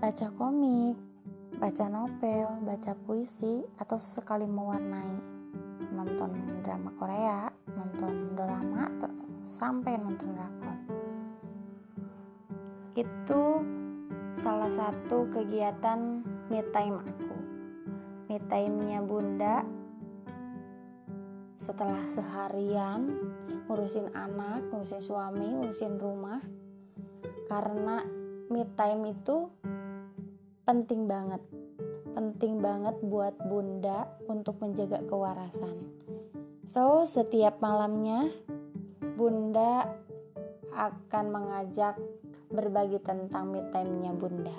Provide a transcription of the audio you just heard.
baca komik, baca novel, baca puisi, atau sekali mewarnai nonton drama Korea, nonton drama sampai nonton drakor. Itu salah satu kegiatan me time aku. Me time-nya Bunda setelah seharian ngurusin anak, ngurusin suami, ngurusin rumah. Karena me time itu penting banget. Penting banget buat bunda untuk menjaga kewarasan. So setiap malamnya bunda akan mengajak berbagi tentang me time-nya bunda